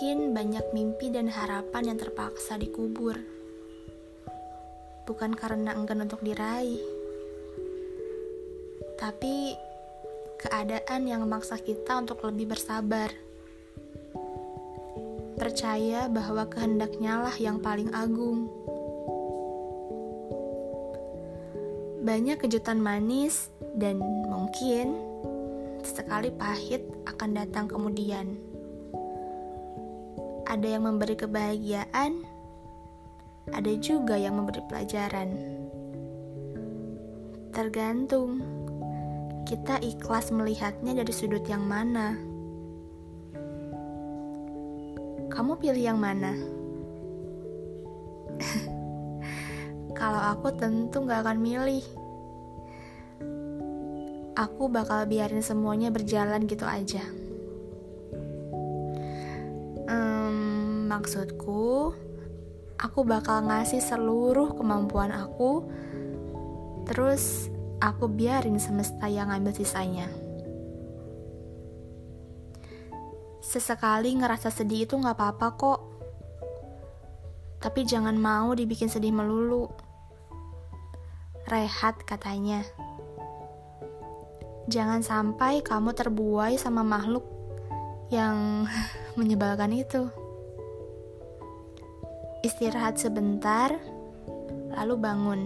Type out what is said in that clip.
banyak mimpi dan harapan yang terpaksa dikubur. Bukan karena enggan untuk diraih, tapi keadaan yang memaksa kita untuk lebih bersabar. Percaya bahwa kehendaknya lah yang paling agung. Banyak kejutan manis dan mungkin sesekali pahit akan datang kemudian ada yang memberi kebahagiaan, ada juga yang memberi pelajaran. Tergantung kita ikhlas melihatnya dari sudut yang mana. Kamu pilih yang mana? Kalau aku tentu gak akan milih. Aku bakal biarin semuanya berjalan gitu aja. Maksudku, aku bakal ngasih seluruh kemampuan aku, terus aku biarin semesta yang ngambil sisanya. Sesekali ngerasa sedih itu gak apa-apa kok. Tapi jangan mau dibikin sedih melulu. Rehat katanya. Jangan sampai kamu terbuai sama makhluk yang menyebalkan itu. Istirahat sebentar, lalu bangun.